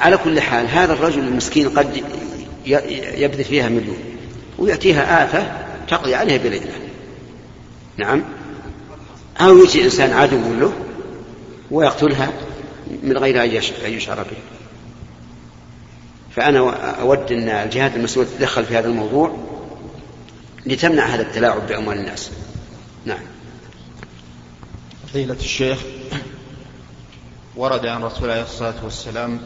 على كل حال هذا الرجل المسكين قد يبذل فيها مليون ويأتيها آفة تقضي عليها بليلة. نعم. أو يجي إنسان عدو له ويقتلها من غير أن يشعر به. فأنا أود أن الجهات المسؤولة تتدخل في هذا الموضوع لتمنع هذا التلاعب بأموال الناس. نعم. فضيلة الشيخ ورد عن رسول الله عليه الصلاة والسلام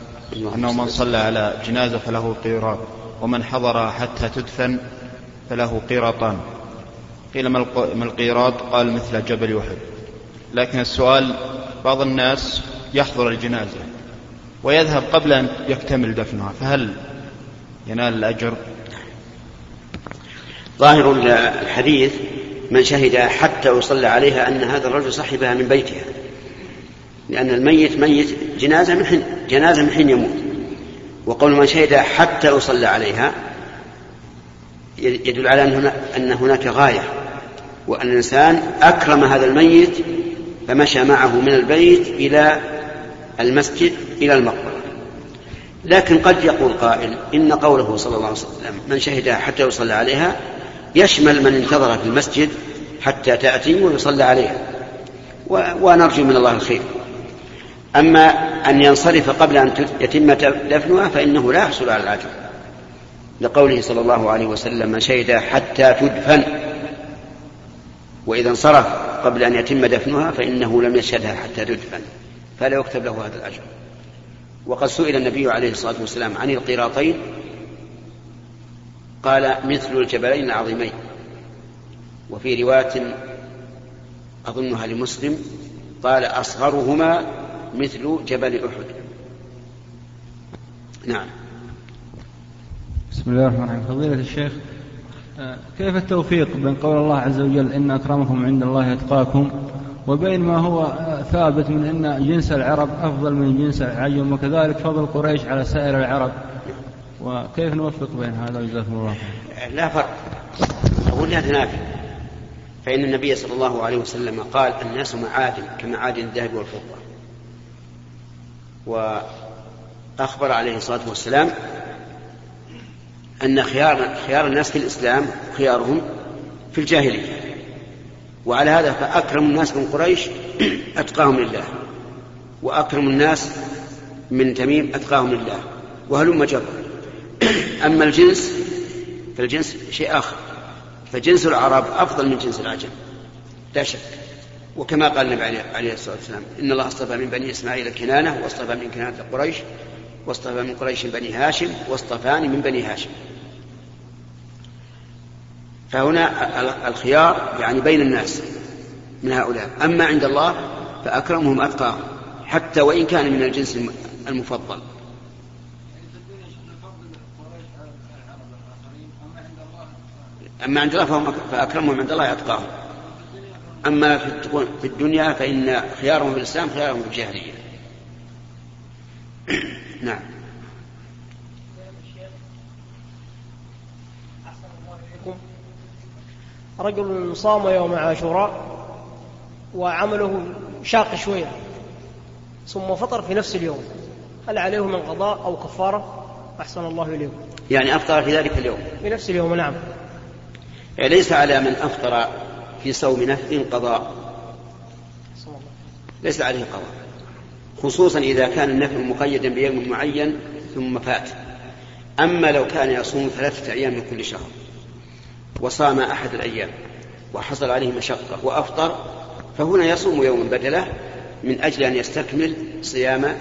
أنه من صلى على جنازة فله قيراط ومن حضر حتى تدفن فله قيراطان. قيل ما القيراط؟ قال مثل جبل أحد لكن السؤال بعض الناس يحضر الجنازة ويذهب قبل أن يكتمل دفنها فهل ينال الأجر؟ ظاهر الحديث من شهد حتى يصلى عليها أن هذا الرجل صحبها من بيتها. لأن الميت ميت جنازة من حين جنازة من حين يموت. وقول من شهد حتى يصلى عليها يدل على أن هناك غاية وأن الإنسان أكرم هذا الميت فمشى معه من البيت إلى المسجد إلى المقبرة. لكن قد يقول قائل إن قوله صلى الله عليه وسلم من شهدها حتى يصلى عليها يشمل من انتظر في المسجد حتى تأتي ويصلى عليها. ونرجو من الله الخير. أما أن ينصرف قبل أن يتم دفنها فإنه لا يحصل على العجب. لقوله صلى الله عليه وسلم من شهد حتى تدفن. وإذا انصرف قبل أن يتم دفنها فإنه لم يشهدها حتى تدفن. فلا يكتب له هذا الأجر. وقد سئل النبي عليه الصلاة والسلام عن القيراطين قال مثل الجبلين العظيمين. وفي رواية أظنها لمسلم قال أصغرهما مثل جبل أحد. نعم. بسم الله الرحمن الرحيم. فضيلة الشيخ آه، كيف التوفيق بين قول الله عز وجل إن أكرمكم عند الله يتقاكم وبين ما هو آه، ثابت من أن جنس العرب أفضل من جنس العجم وكذلك فضل قريش على سائر العرب؟ وكيف نوفق بين هذا؟ جزاكم الله لا فرق. أقول لا تنافي فإن النبي صلى الله عليه وسلم قال الناس معادن كمعادن الذهب والفضة. وأخبر عليه الصلاة والسلام أن خيار خيار الناس في الإسلام خيارهم في الجاهلية. وعلى هذا فأكرم الناس من قريش أتقاهم لله. وأكرم الناس من تميم أتقاهم لله. وهلم جرا أما الجنس فالجنس شيء آخر. فجنس العرب أفضل من جنس العجم. لا شك. وكما قال النبي عليه الصلاة والسلام إن الله اصطفى من بني إسماعيل كنانة واصطفى من كنانة قريش واصطفى من قريش بني هاشم واصطفاني من بني هاشم. فهنا الخيار يعني بين الناس من هؤلاء. أما عند الله فأكرمهم أتقاهم حتى وإن كان من الجنس المفضل. أما عند الله فهم فأكرمهم عند الله أتقاهم. أما في الدنيا فإن خيارهم في الإسلام خيارهم في الجاهلية. نعم. رجل صام يوم عاشوراء وعمله شاق شوية ثم فطر في نفس اليوم. هل عليه من قضاء أو كفارة؟ أحسن الله إليكم. يعني أفطر في ذلك اليوم. في نفس اليوم نعم. يعني ليس على من أفطر في صوم نفل قضاء. ليس عليه قضاء. خصوصا إذا كان النفل مقيدا بيوم معين ثم فات. أما لو كان يصوم ثلاثة أيام من كل شهر وصام أحد الأيام وحصل عليه مشقة وأفطر فهنا يصوم يوما بدلة من أجل أن يستكمل صيام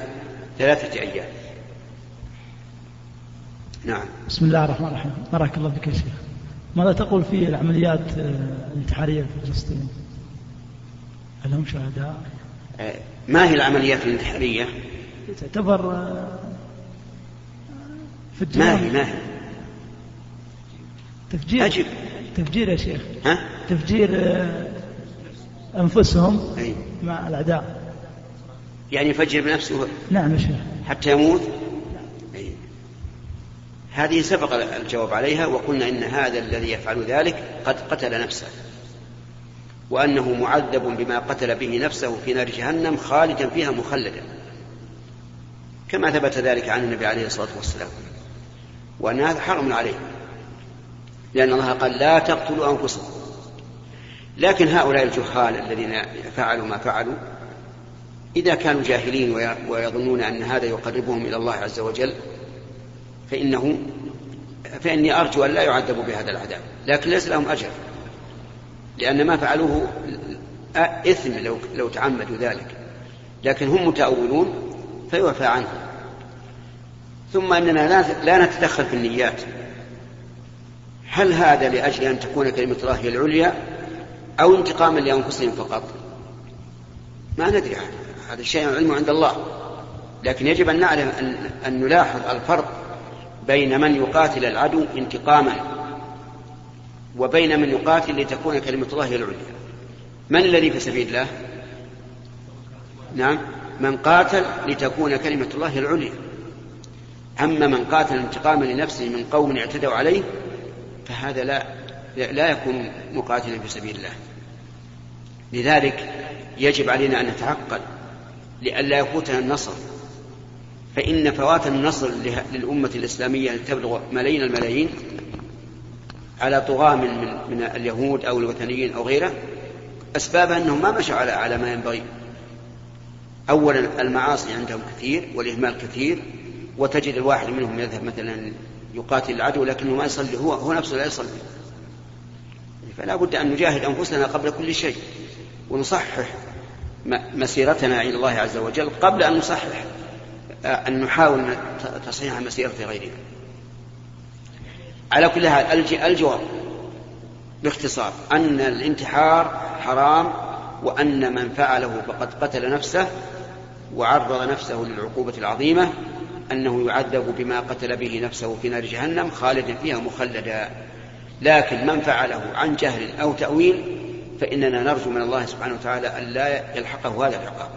ثلاثة أيام. نعم. بسم الله الرحمن الرحيم. بارك الله بك يا شيخ. ماذا تقول في العمليات آه، الانتحارية في فلسطين؟ هل هم شهداء؟ آه، ما هي العمليات الانتحارية؟ تعتبر آه، في ما هي ما هي؟ تفجير. أجب. تفجير يا شيخ. ها؟ تفجير أنفسهم أي. مع الأعداء. يعني يفجر بنفسه؟ نعم يا شيخ. حتى يموت؟ هذه سبق الجواب عليها وقلنا إن هذا الذي يفعل ذلك قد قتل نفسه وأنه معذب بما قتل به نفسه في نار جهنم خالدا فيها مخلدا كما ثبت ذلك عن النبي عليه الصلاة والسلام وأن هذا حرم عليه لأن الله قال لا تقتلوا أنفسكم لكن هؤلاء الجهال الذين فعلوا ما فعلوا إذا كانوا جاهلين ويظنون أن هذا يقربهم إلى الله عز وجل فإنه فإني أرجو أن لا يعذبوا بهذا العذاب لكن ليس لهم أجر لأن ما فعلوه إثم لو لو تعمدوا ذلك لكن هم متأولون فيوفى عنهم. ثم أننا لا نتدخل في النيات. هل هذا لأجل أن تكون كلمة الله هي العليا أو انتقاما لأنفسهم فقط؟ ما ندري هذا الشيء علم عند الله لكن يجب أن نعلم أن, أن نلاحظ الفرق بين من يقاتل العدو انتقاما وبين من يقاتل لتكون كلمة الله هي العليا. من الذي في سبيل الله؟ نعم من قاتل لتكون كلمة الله العليا. أما من قاتل انتقاما لنفسه من قوم اعتدوا عليه فهذا لا لا يكون مقاتلا في سبيل الله. لذلك يجب علينا أن نتعقل لئلا يفوتنا النصر. فإن فوات النصر للأمة الإسلامية تبلغ ملايين الملايين على طغاة من, من, من اليهود أو الوثنيين أو غيره أسباب أنهم ما مشوا على على ما ينبغي. أولا المعاصي عندهم كثير والإهمال كثير وتجد الواحد منهم يذهب مثلا يقاتل العدو لكنه ما يصلي هو هو نفسه لا يصلي. فلا بد أن نجاهد أنفسنا قبل كل شيء ونصحح مسيرتنا إلى الله عز وجل قبل أن نصحح. أن نحاول تصحيح مسيرة غيرنا. على كل حال الجواب باختصار أن الانتحار حرام وأن من فعله فقد قتل نفسه وعرض نفسه للعقوبة العظيمة أنه يعذب بما قتل به نفسه في نار جهنم خالدا فيها مخلدا. لكن من فعله عن جهل أو تأويل فإننا نرجو من الله سبحانه وتعالى أن لا يلحقه هذا العقاب.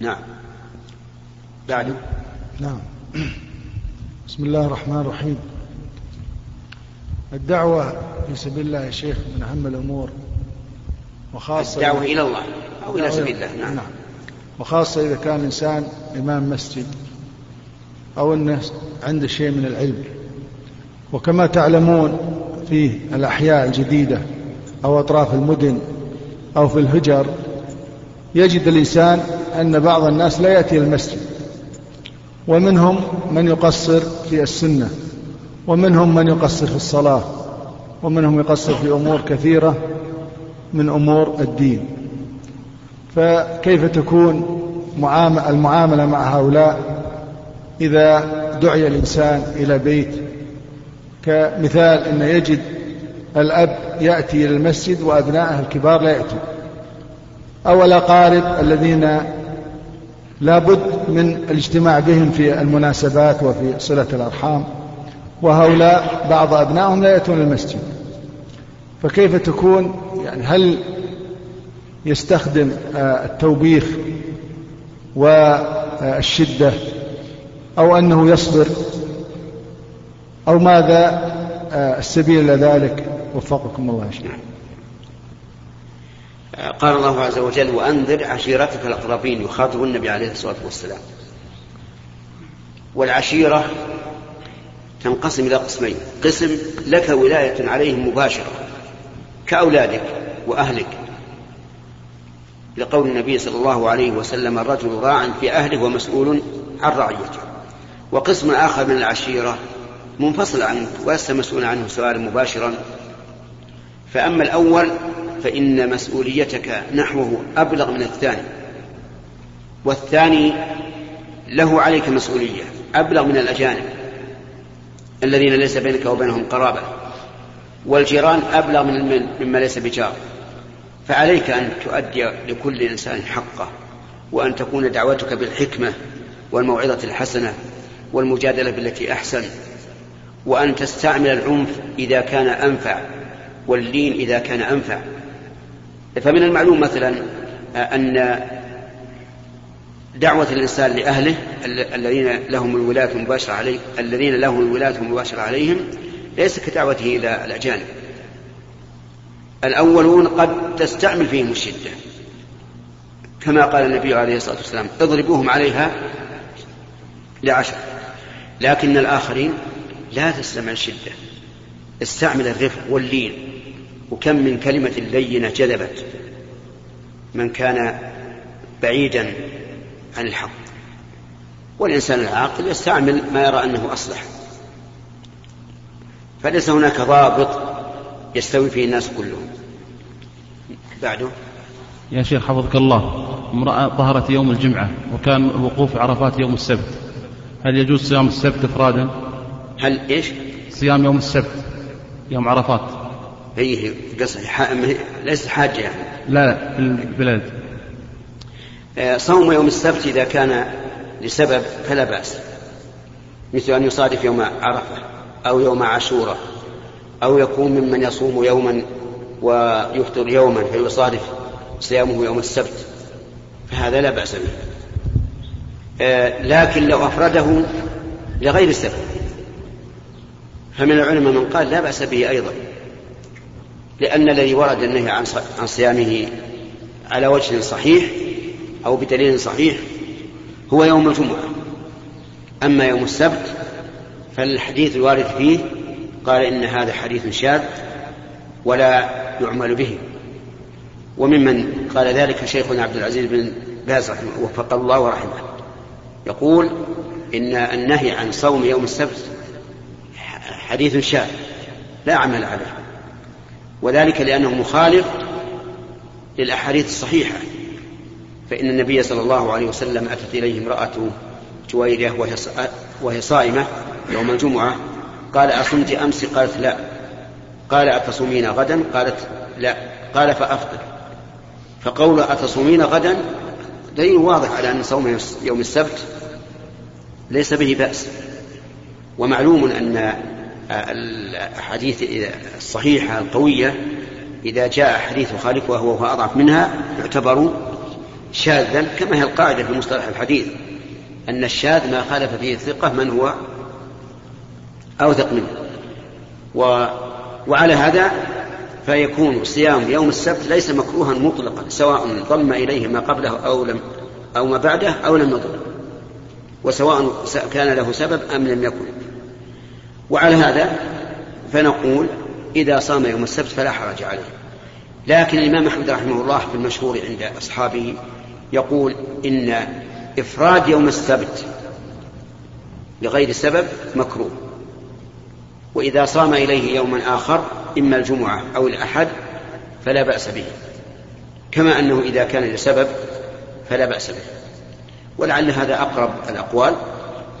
نعم. بعد نعم. بسم الله الرحمن الرحيم. الدعوة في سبيل الله يا شيخ من أهم الأمور وخاصة الدعوة إلى الله أو إلى سبيل الله. نعم. نعم. وخاصة إذا كان الإنسان إمام مسجد أو أنه عنده شيء من العلم. وكما تعلمون في الأحياء الجديدة أو أطراف المدن أو في الهجر يجد الإنسان أن بعض الناس لا يأتي المسجد. ومنهم من يقصر في السنة ومنهم من يقصر في الصلاة ومنهم يقصر في أمور كثيرة من أمور الدين. فكيف تكون المعاملة مع هؤلاء إذا دعي الإنسان إلى بيت؟ كمثال أن يجد الأب يأتي إلى المسجد وأبنائه الكبار لا يأتوا أو الأقارب الذين لا بد من الاجتماع بهم في المناسبات وفي صلة الأرحام وهؤلاء بعض أبنائهم لا يأتون المسجد. فكيف تكون؟ يعني هل يستخدم آه، التوبيخ والشدة أو أنه يصبر؟ أو ماذا آه، السبيل إلى ذلك؟ وفقكم الله شيخ. قال الله عز وجل وأنذر عشيرتك الأقربين يخاطب النبي عليه الصلاة والسلام. والعشيرة تنقسم إلى قسمين قسم لك ولاية عليهم مباشرة كأولادك وأهلك. لقول النبي صلى الله عليه وسلم الرجل راع في أهله ومسؤول عن رعيته. وقسم آخر من العشيرة منفصل عنه ولست مسؤولا عنه سؤالا مباشرا. فأما الأول فإن مسؤوليتك نحوه أبلغ من الثاني. والثاني له عليك مسؤولية أبلغ من الأجانب الذين ليس بينك وبينهم قرابة. والجيران أبلغ من مما ليس بجار. فعليك أن تؤدي لكل إنسان حقه وأن تكون دعوتك بالحكمة والموعظة الحسنة والمجادلة بالتي أحسن وأن تستعمل العنف إذا كان أنفع واللين إذا كان أنفع. فمن المعلوم مثلا أن دعوة الإنسان لأهله الذين لهم الولاية المباشرة عليه الذين لهم الولاية المباشرة عليهم ليس كدعوته إلى الأجانب. الأولون قد تستعمل فيهم الشدة. كما قال النبي عليه الصلاة والسلام اضربوهم عليها لعشر. لكن الآخرين لا تستعمل شدة استعمل الرفق واللين. وكم من كلمة لينة جذبت من كان بعيدا عن الحق. والإنسان العاقل يستعمل ما يرى أنه أصلح. فليس هناك ضابط يستوي فيه الناس كلهم. بعده. يا شيخ حفظك الله امرأة ظهرت يوم الجمعة وكان الوقوف عرفات يوم السبت. هل يجوز صيام السبت إفرادا؟ هل إيش؟ صيام يوم السبت يوم عرفات. هي قصدي ليست حاجة يعني. لا في البلاد. آه، صوم يوم السبت إذا كان لسبب فلا بأس. مثل أن يصادف يوم عرفة أو يوم عاشوراء أو يكون ممن يصوم يوما ويفطر يوما فيصادف صيامه يوم السبت. فهذا لا بأس به. آه، لكن لو أفرده لغير سبب فمن العلماء من قال لا بأس به أيضا. لأن الذي ورد النهي عن صيامه على وجه صحيح أو بدليل صحيح هو يوم الجمعة. أما يوم السبت فالحديث الوارد فيه قال إن هذا حديث شاذ ولا يعمل به. وممن قال ذلك شيخنا عبد العزيز بن باز رحمه وفق الله ورحمه. يقول إن النهي عن صوم يوم السبت حديث شاذ لا عمل عليه. وذلك لأنه مخالف للأحاديث الصحيحة فإن النبي صلى الله عليه وسلم أتت إليه امرأة جويرية وهي صائمة يوم الجمعة قال أصمت أمس؟ قالت لا. قال أتصومين غدا؟ قالت لا. قال فأفطر. فقول أتصومين غدا؟ دليل واضح على أن صوم يوم السبت ليس به بأس. ومعلوم أن الأحاديث الصحيحة القوية إذا جاء حديث خالفها وهو أضعف منها يعتبر شاذا كما هي القاعدة في مصطلح الحديث أن الشاذ ما خالف فيه الثقة من هو؟ أوثق منه. و وعلى هذا فيكون صيام يوم السبت ليس مكروها مطلقا سواء ضم إليه ما قبله أو لم أو ما بعده أو لم يضم وسواء كان له سبب أم لم يكن. وعلى هذا فنقول إذا صام يوم السبت فلا حرج عليه. لكن الإمام أحمد رحمه الله في المشهور عند أصحابه يقول إن إفراد يوم السبت لغير سبب مكروه. وإذا صام إليه يوما آخر إما الجمعة أو الأحد فلا بأس به. كما أنه إذا كان لسبب فلا بأس به. ولعل هذا أقرب الأقوال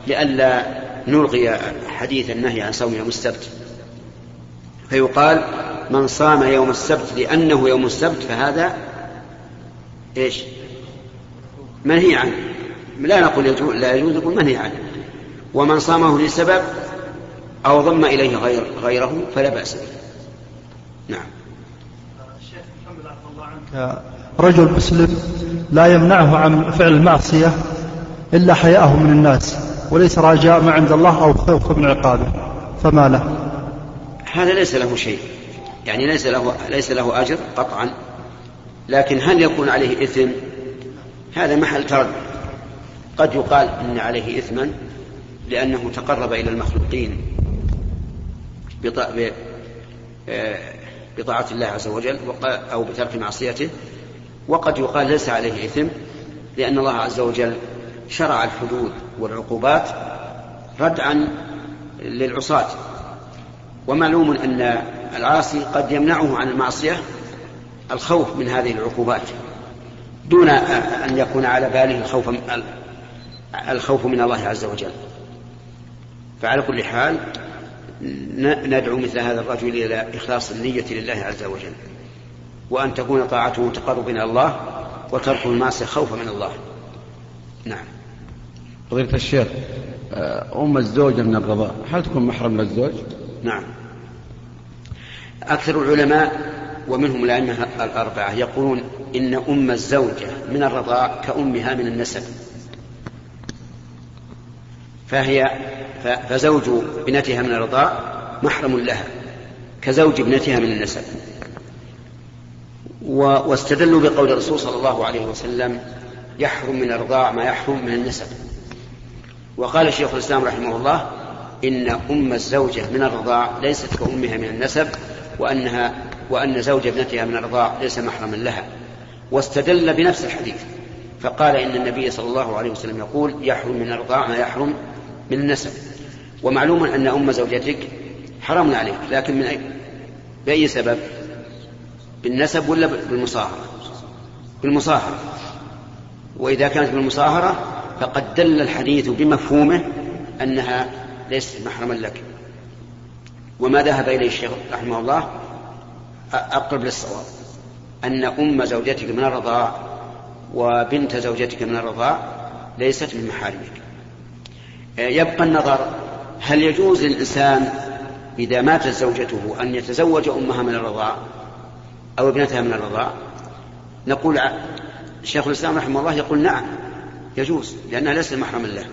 لئلا نلغي حديث النهي عن صوم يوم السبت. فيقال من صام يوم السبت لأنه يوم السبت فهذا إيش؟ منهي عنه. لا نقول يجوز لا يجوز نقول منهي عنه. ومن صامه لسبب أو ضم إليه غير غيره فلا بأس به. نعم. الشيخ محمد الله عنك رجل مسلم لا يمنعه عن فعل المعصية إلا حياءه من الناس. وليس رجاء ما عند الله أو خوف من عقابه. فما له؟ هذا ليس له شيء. يعني ليس له ليس له أجر قطعا. لكن هل يكون عليه إثم؟ هذا محل تردد قد يقال إن عليه إثما لأنه تقرب إلى المخلوقين بطاعة الله عز وجل أو بترك معصيته. وقد يقال ليس عليه إثم لأن الله عز وجل شرع الحدود والعقوبات ردعا للعصاة. ومعلوم أن العاصي قد يمنعه عن المعصية الخوف من هذه العقوبات دون أن يكون على باله الخوف الخوف من الله عز وجل. فعلى كل حال ندعو مثل هذا الرجل إلى إخلاص النية لله عز وجل وأن تكون طاعته تقرب إلى الله وترك المعصية خوفا من الله. نعم. فضيلة الشيخ آه، أم الزوجة من الرضاء هل تكون محرم للزوج؟ نعم. أكثر العلماء ومنهم الأئمة الأربعة يقولون إن أم الزوجة من الرضاء كأمها من النسب. فهي فزوج ابنتها من الرضاء محرم لها كزوج ابنتها من النسب. واستدلوا بقول الرسول صلى الله عليه وسلم يحرم من الرضاع ما يحرم من النسب. وقال شيخ الإسلام رحمه الله إن أم الزوجة من الرضاع ليست كأمها من النسب وأنها وأن زوج ابنتها من الرضاع ليس محرما لها. واستدل بنفس الحديث فقال إن النبي صلى الله عليه وسلم يقول يحرم من الرضاع ما يحرم من النسب. ومعلوم أن أم زوجتك حرام عليك لكن من أي بأي سبب؟ بالنسب ولا بالمصاهرة؟ بالمصاهرة. وإذا كانت بالمصاهرة فقد دل الحديث بمفهومه أنها ليست محرما لك. وما ذهب إليه الشيخ رحمه الله أقرب للصواب أن أم زوجتك من الرضاع وبنت زوجتك من الرضاع ليست من محارمك. يبقى النظر هل يجوز للإنسان إذا ماتت زوجته أن يتزوج أمها من الرضاع أو ابنتها من الرضاع؟ نقول شيخ الإسلام رحمه الله يقول نعم يجوز لأنها ليست محرما له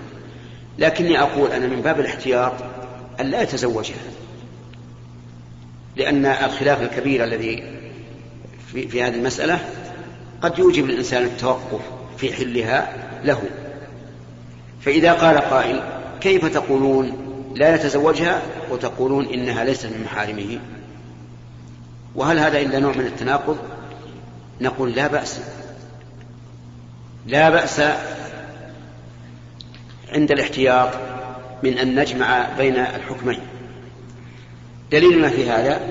لكني أقول أنا من باب الاحتياط أن لا يتزوجها لأن الخلاف الكبير الذي في, في هذه المسألة قد يوجب الإنسان التوقف في حلها له. فإذا قال قائل كيف تقولون لا يتزوجها؟ وتقولون إنها ليست من محارمه. وهل هذا إلا نوع من التناقض؟ نقول لا بأس. لا بأس عند الاحتياط من أن نجمع بين الحكمين دليلنا في هذا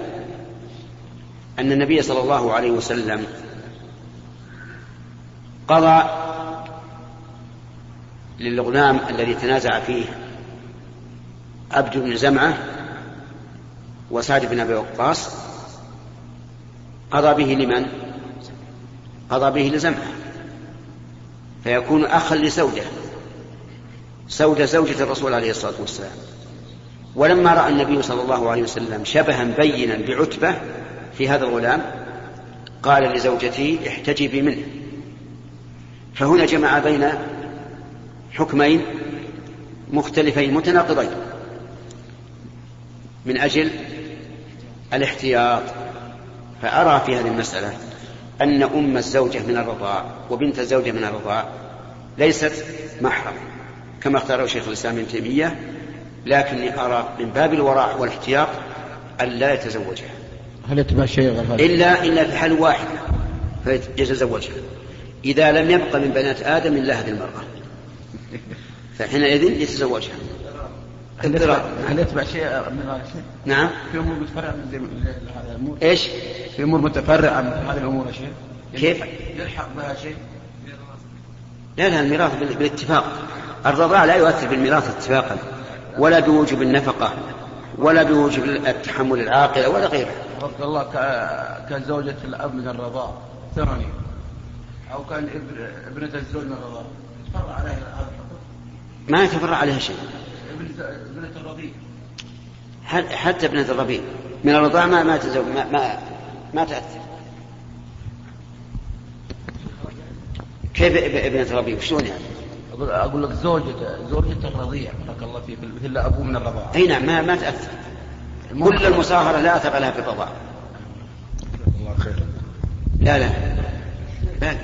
أن النبي صلى الله عليه وسلم قضى للغلام الذي تنازع فيه عبد بن زمعة وسعد بن أبي وقاص قضى به لمن؟ قضى به لزمعة فيكون أخا لسودة سودة زوجة الرسول عليه الصلاة والسلام. ولما رأى النبي صلى الله عليه وسلم شبها بينا بعتبة في هذا الغلام قال لزوجته احتجبي منه. فهنا جمع بين حكمين مختلفين متناقضين. من أجل الاحتياط. فأرى في هذه المسألة أن أم الزوجة من الرضاع وبنت الزوجة من الرضاع ليست محرم كما اختاره شيخ الإسلام ابن تيمية لكني أرى من باب الورع والاحتياط أن لا يتزوجها. هل يتبع شيء غير إلا إلا في حال واحدة فيتزوجها. إذا لم يبق من بنات آدم إلا هذه المرأة. فحينئذ يتزوجها. هل يتبع شيء من هذا الشيء؟ نعم. في أمور متفرعة من هذه الأمور؟ إيش؟ في أمور متفرعة من هذه الأمور يا شيخ؟ كيف؟ يلحق بها شيء؟ لا لا الميراث بالاتفاق. الرضاع لا يؤثر بالميراث اتفاقا ولا بوجوب النفقة ولا بوجوب التحمل العاقلة ولا غيره وفق الله كزوجة الأب من الرضاع ثاني أو كان ابنة الزوج من الرضاع. يتفرع عليها الحكم ما يتفرع عليها شيء. ابنة الرضيع. حتى ابنة الربيع من الرضاع ما ما تزوج ما ما, ما تأثر. كيف ابنة الربيع شلون يعني؟ أقول لك زوجة زوجة الرضيع بارك الله فيك مثل أبوه من الرضاعة أي نعم ما, ما تأثر. كل المصاهرة لا أثر لها في الرضاعة الله خير. لا لا. باقي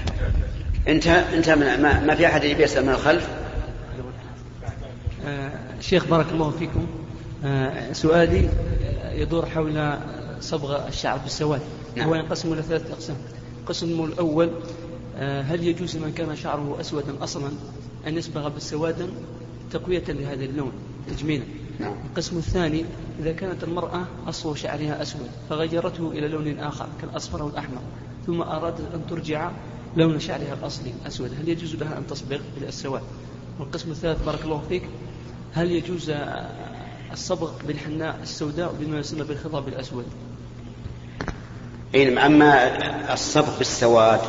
انت أنت من ما, ما في أحد يبي يسأل من الخلف؟ آه شيخ بارك الله فيكم. آه سؤالي يدور حول صبغ الشعر بالسواد. نعم. هو ينقسم إلى ثلاثة أقسام. القسم الأول آه هل يجوز من كان شعره أسودا أصلا؟ ان يصبغ بالسواد تقوية لهذا اللون تجميلا. نعم. القسم الثاني إذا كانت المرأة أصل شعرها أسود فغيرته إلى لون آخر كالأصفر أو الأحمر ثم أرادت أن ترجع لون شعرها الأصلي أسود هل يجوز لها أن تصبغ إلى السواد؟ والقسم الثالث بارك الله فيك هل يجوز الصبغ بالحناء السوداء بما يسمى بالخضاب الأسود؟ اي نعم أما الصبغ بالسواد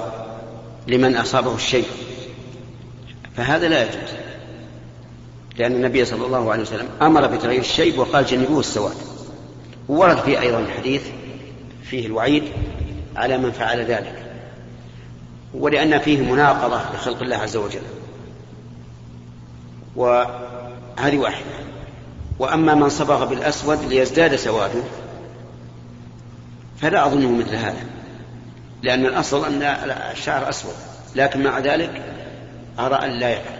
لمن أصابه الشيء. فهذا لا يجوز. لأن النبي صلى الله عليه وسلم أمر بتغيير الشيب وقال جنبوه السواد. وورد فيه أيضا حديث فيه الوعيد على من فعل ذلك. ولأن فيه مناقضة لخلق الله عز وجل. وهذه واحدة. وأما من صبغ بالأسود ليزداد سواده فلا أظنه مثل هذا. لأن الأصل أن الشعر أسود لكن مع ذلك أرى أن لا يفعل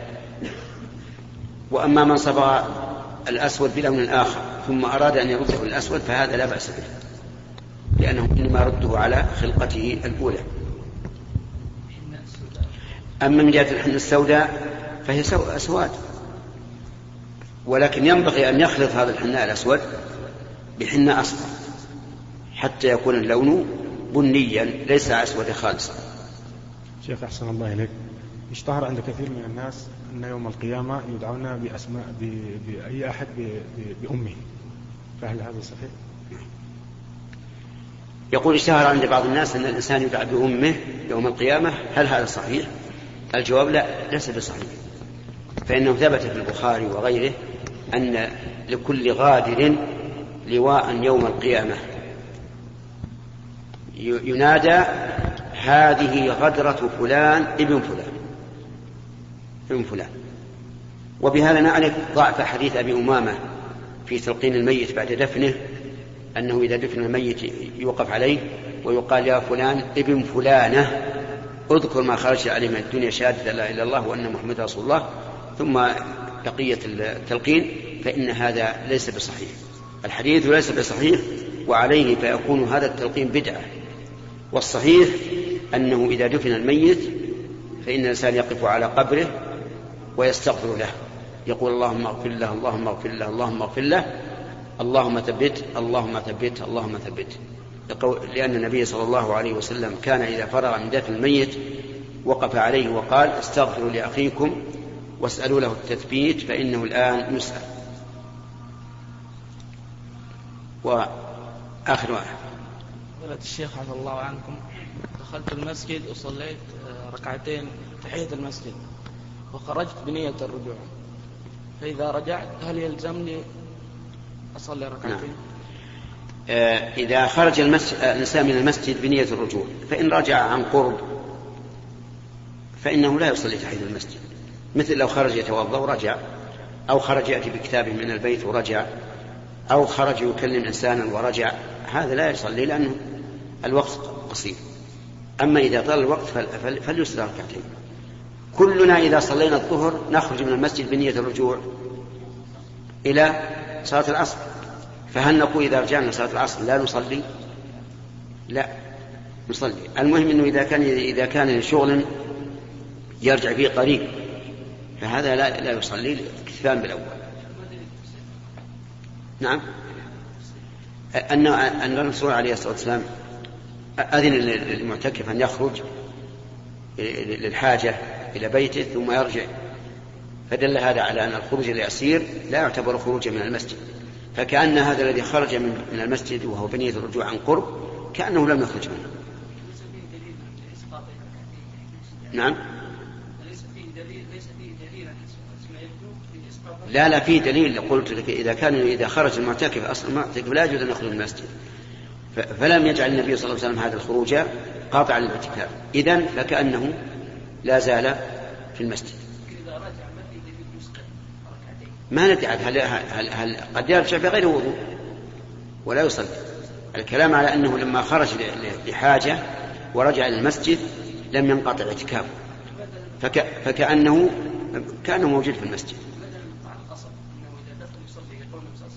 وأما من صبغ الأسود بلون آخر ثم أراد أن يرده الأسود فهذا لا بأس به لأنه إنما رده على خلقته الأولى. أما من جهة الحنة السوداء فهي أسواد ولكن ينبغي أن يخلط هذا الحناء الأسود بحناء أصفر حتى يكون اللون بنيا ليس أسود خالصا. شيخ أحسن الله إليك. اشتهر عند كثير من الناس أن يوم القيامة يدعون بأسماء بأي أحد بأمه. فهل هذا صحيح؟ يقول اشتهر عند بعض الناس أن الإنسان يدعى بأمه يوم القيامة. هل هذا صحيح؟ الجواب لا ليس بصحيح. فإنه ثبت في البخاري وغيره أن لكل غادر لواء يوم القيامة. ينادى هذه غدرة فلان ابن فلان. ابن فلان. وبهذا نعرف ضعف حديث أبي أمامة في تلقين الميت بعد دفنه أنه إذا دفن الميت يوقف عليه ويقال يا فلان ابن فلانة اذكر ما خرج عليه من الدنيا شهادة لا إله إلا الله وأن محمد رسول الله. ثم بقية التلقين فإن هذا ليس بصحيح. الحديث ليس بصحيح وعليه فيكون هذا التلقين بدعة. والصحيح أنه إذا دفن الميت فإن الإنسان يقف على قبره ويستغفر له. يقول اللهم اغفر له اللهم اغفر له اللهم اغفر له. اللهم ثبت اللهم ثبت اللهم ثبت. لأن النبي صلى الله عليه وسلم كان إذا فرغ من دفن الميت وقف عليه وقال استغفروا لأخيكم واسألوا له التثبيت فإنه الآن يسأل. وآخر واحد فضيلة الشيخ عفى الله عنكم دخلت المسجد وصليت آه، ركعتين تحية المسجد. وخرجت بنية الرجوع فإذا رجعت هل يلزمني أصلي ركعتين؟ نعم. آه، إذا خرج المسجد آه، الإنسان من المسجد بنية الرجوع فإن رجع عن قرب فإنه لا يصلي تحية المسجد مثل لو خرج يتوضأ ورجع أو خرج يأتي بكتاب من البيت ورجع أو خرج يكلم إنسانا ورجع هذا لا يصلي لأنه الوقت قصير أما إذا طال الوقت فليصلي ركعتين كلنا إذا صلينا الظهر نخرج من المسجد بنية الرجوع إلى صلاة العصر. فهل نقول إذا رجعنا صلاة العصر لا نصلي؟ لا نصلي. المهم أنه إذا كان إذا كان شغل يرجع فيه قريب فهذا لا لا يصلي اكتفاء بالأول. نعم. أن أن الرسول عليه الصلاة والسلام أذن للمعتكف أن يخرج للحاجة إلى بيته ثم يرجع. فدل هذا على أن الخروج اليسير لا يعتبر خروجا من المسجد. فكأن هذا الذي خرج من المسجد وهو بنية الرجوع عن قرب كأنه لم يخرج منه. نعم. لا لا في دليل. قلت لك إذا كان إذا خرج المعتكف أصلا المعتكف لا يجوز أن يخرج من المسجد. فلم يجعل النبي صلى الله عليه وسلم هذا الخروج قاطعا للاعتكاف. إذا فكأنه لا زال في المسجد. ما ندري هل, هل, هل قد يرجع بغير وضوء ولا يصلي. الكلام على أنه لما خرج لحاجة ورجع إلى المسجد لم ينقطع اعتكافه. فك فكأنه كان موجود في المسجد.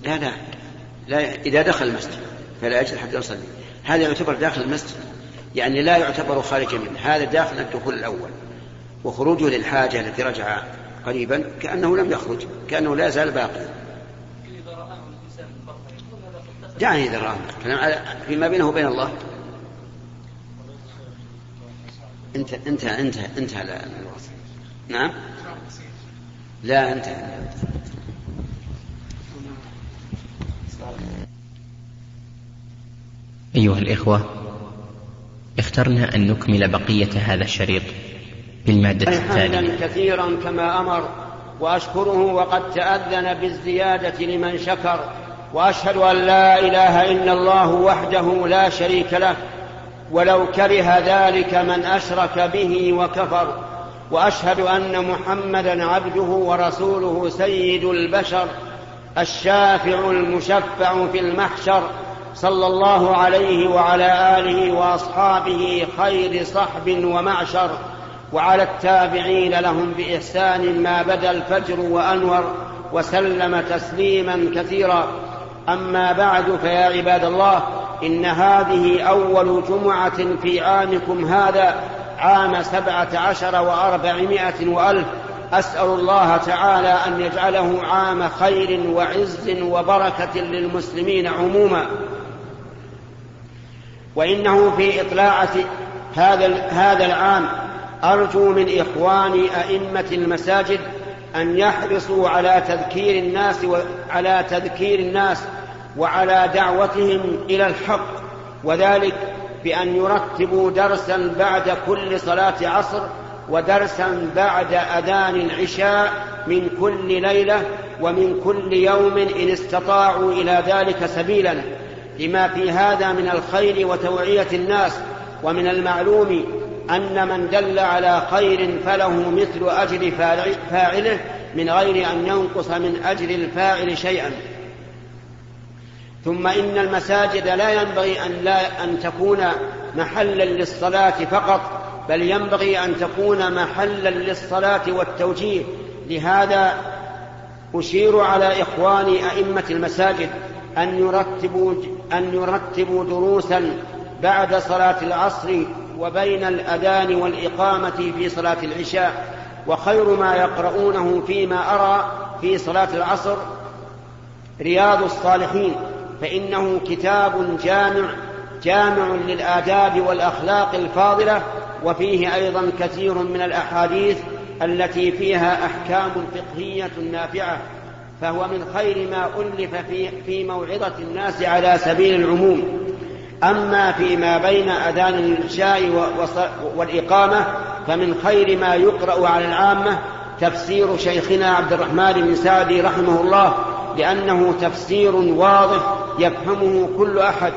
لا لا. لا إذا دخل المسجد فلا يجد حتى يصلي. هذا يعتبر داخل المسجد. يعني لا يعتبر خارجا منه. هذا داخل الدخول الأول. وخروجه للحاجة التي رجع قريبا كأنه لم يخرج كأنه لا زال باقيا يعني إذا رآه فيما بينه وبين الله. انت انت انت انتهى الوقت نعم؟ لا انتهى أيها الإخوة اخترنا أن نكمل بقية هذا الشريط. بالمادة التالية كثيرا كما أمر وأشكره وقد تأذن بالزيادة لمن شكر وأشهد أن لا إله إلا الله وحده لا شريك له ولو كره ذلك من أشرك به وكفر وأشهد أن محمدا عبده ورسوله سيد البشر الشافع المشفع في المحشر صلى الله عليه وعلى آله وأصحابه خير صحب ومعشر. وعلى التابعين لهم بإحسان ما بدا الفجر وأنور وسلم تسليما كثيرا. أما بعد فيا عباد الله إن هذه أول جمعة في عامكم هذا عام سبعة عشر وأربعمائة وألف. أسأل الله تعالى أن يجعله عام خير وعز وبركة للمسلمين عموما. وإنه في إطلاعة هذا هذا العام أرجو من إخواني أئمة المساجد أن يحرصوا على تذكير الناس وعلى تذكير الناس وعلى دعوتهم إلى الحق وذلك بأن يرتبوا درسا بعد كل صلاة عصر ودرسا بعد أذان العشاء من كل ليلة ومن كل يوم إن استطاعوا إلى ذلك سبيلا. لما في هذا من الخير وتوعية الناس ومن المعلوم أن من دل على خير فله مثل أجر فاعله من غير أن ينقص من أجر الفاعل شيئا. ثم إن المساجد لا ينبغي أن لا أن تكون محلا للصلاة فقط بل ينبغي أن تكون محلا للصلاة والتوجيه. لهذا أشير على إخواني أئمة المساجد أن يرتبوا أن يرتبوا دروسا بعد صلاة العصر وبين الأذان والإقامة في صلاة العشاء وخير ما يقرؤونه فيما أرى في صلاة العصر رياض الصالحين فإنه كتاب جامع جامع للآداب والأخلاق الفاضلة وفيه أيضا كثير من الأحاديث التي فيها أحكام فقهية نافعة فهو من خير ما ألف في, موعظة الناس على سبيل العموم. أما فيما بين أذان العشاء والإقامة فمن خير ما يقرأ على العامة تفسير شيخنا عبد الرحمن بن سعدي رحمه الله لأنه تفسير واضح يفهمه كل أحد.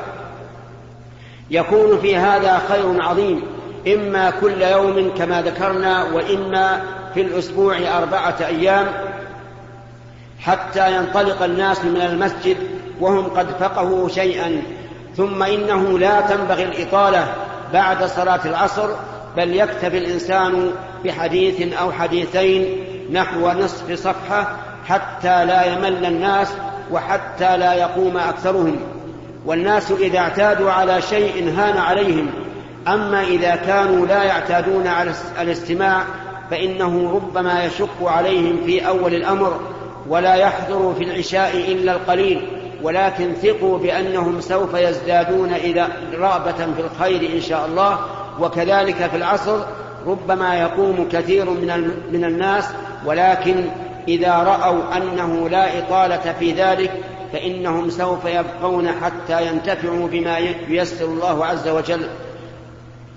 يكون في هذا خير عظيم إما كل يوم كما ذكرنا وإما في الأسبوع أربعة أيام حتى ينطلق الناس من المسجد وهم قد فقهوا شيئا. ثم إنه لا تنبغي الإطالة بعد صلاة العصر بل يكتفي الإنسان بحديث أو حديثين نحو نصف صفحة حتى لا يمل الناس وحتى لا يقوم أكثرهم. والناس إذا اعتادوا على شيء هان عليهم أما إذا كانوا لا يعتادون على الاستماع فإنه ربما يشق عليهم في أول الأمر ولا يحضر في العشاء إلا القليل. ولكن ثقوا بأنهم سوف يزدادون إلى رغبة في الخير إن شاء الله. وكذلك في العصر ربما يقوم كثير من من الناس ولكن إذا رأوا أنه لا إطالة في ذلك فإنهم سوف يبقون حتى ينتفعوا بما ييسر الله عز وجل.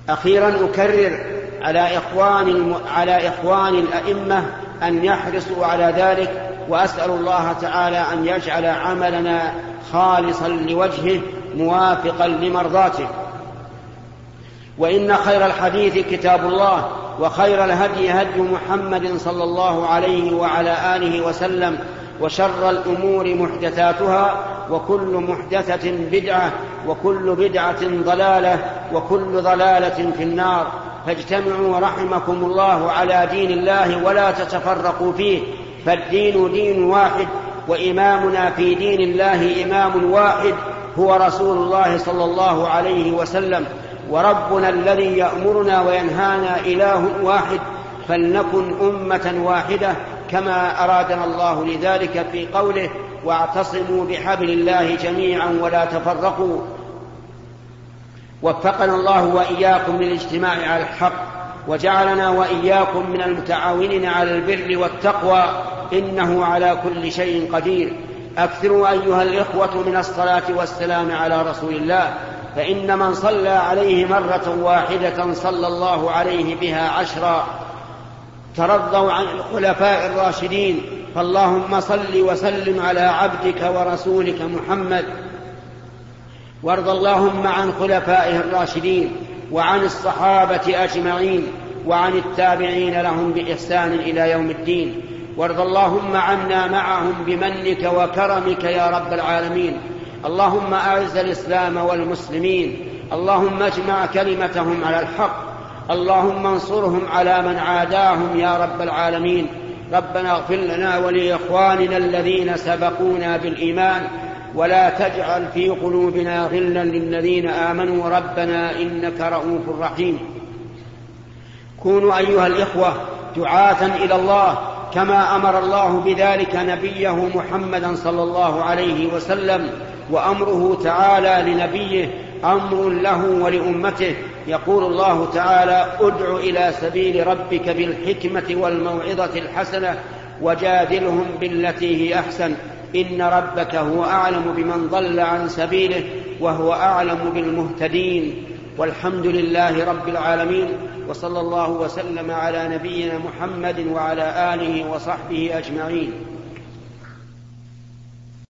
أخيرا اكرر على إخوان على إخوان الأئمة أن يحرصوا على ذلك. وأسأل الله تعالى أن يجعل عملنا خالصا لوجهه موافقا لمرضاته. وإن خير الحديث كتاب الله وخير الهدي هدي محمد صلى الله عليه وعلى آله وسلم وشر الأمور محدثاتها وكل محدثة بدعة وكل بدعة ضلالة وكل ضلالة في النار. فاجتمعوا رحمكم الله على دين الله ولا تتفرقوا فيه. فالدين دين واحد وإمامنا في دين الله إمام واحد هو رسول الله صلى الله عليه وسلم. وربنا الذي يأمرنا وينهانا إله واحد فلنكن أمة واحدة كما أرادنا الله لذلك في قوله واعتصموا بحبل الله جميعا ولا تفرقوا. وفقنا الله وإياكم للاجتماع على الحق. وجعلنا وإياكم من المتعاونين على البر والتقوى إنه على كل شيء قدير. أكثروا أيها الإخوة من الصلاة والسلام على رسول الله فإن من صلى عليه مرة واحدة صلى الله عليه بها عشرا. ترضوا عن الخلفاء الراشدين فاللهم صل وسلم على عبدك ورسولك محمد. وارض اللهم عن خلفائه الراشدين وعن الصحابة أجمعين وعن التابعين لهم بإحسان إلى يوم الدين. وارض اللهم عنا معهم بمنك وكرمك يا رب العالمين. اللهم أعز الإسلام والمسلمين. اللهم اجمع كلمتهم على الحق. اللهم انصرهم على من عاداهم يا رب العالمين. ربنا اغفر لنا ولإخواننا الذين سبقونا بالإيمان. ولا تجعل في قلوبنا غلا للذين آمنوا ربنا إنك رؤوف رحيم. كونوا أيها الإخوة دعاة إلى الله كما أمر الله بذلك نبيه محمدا صلى الله عليه وسلم وأمره تعالى لنبيه أمر له ولأمته. يقول الله تعالى ادع إلى سبيل ربك بالحكمة والموعظة الحسنة وجادلهم بالتي هي أحسن. إن ربك هو أعلم بمن ضل عن سبيله وهو أعلم بالمهتدين والحمد لله رب العالمين وصلى الله وسلم على نبينا محمد وعلى آله وصحبه أجمعين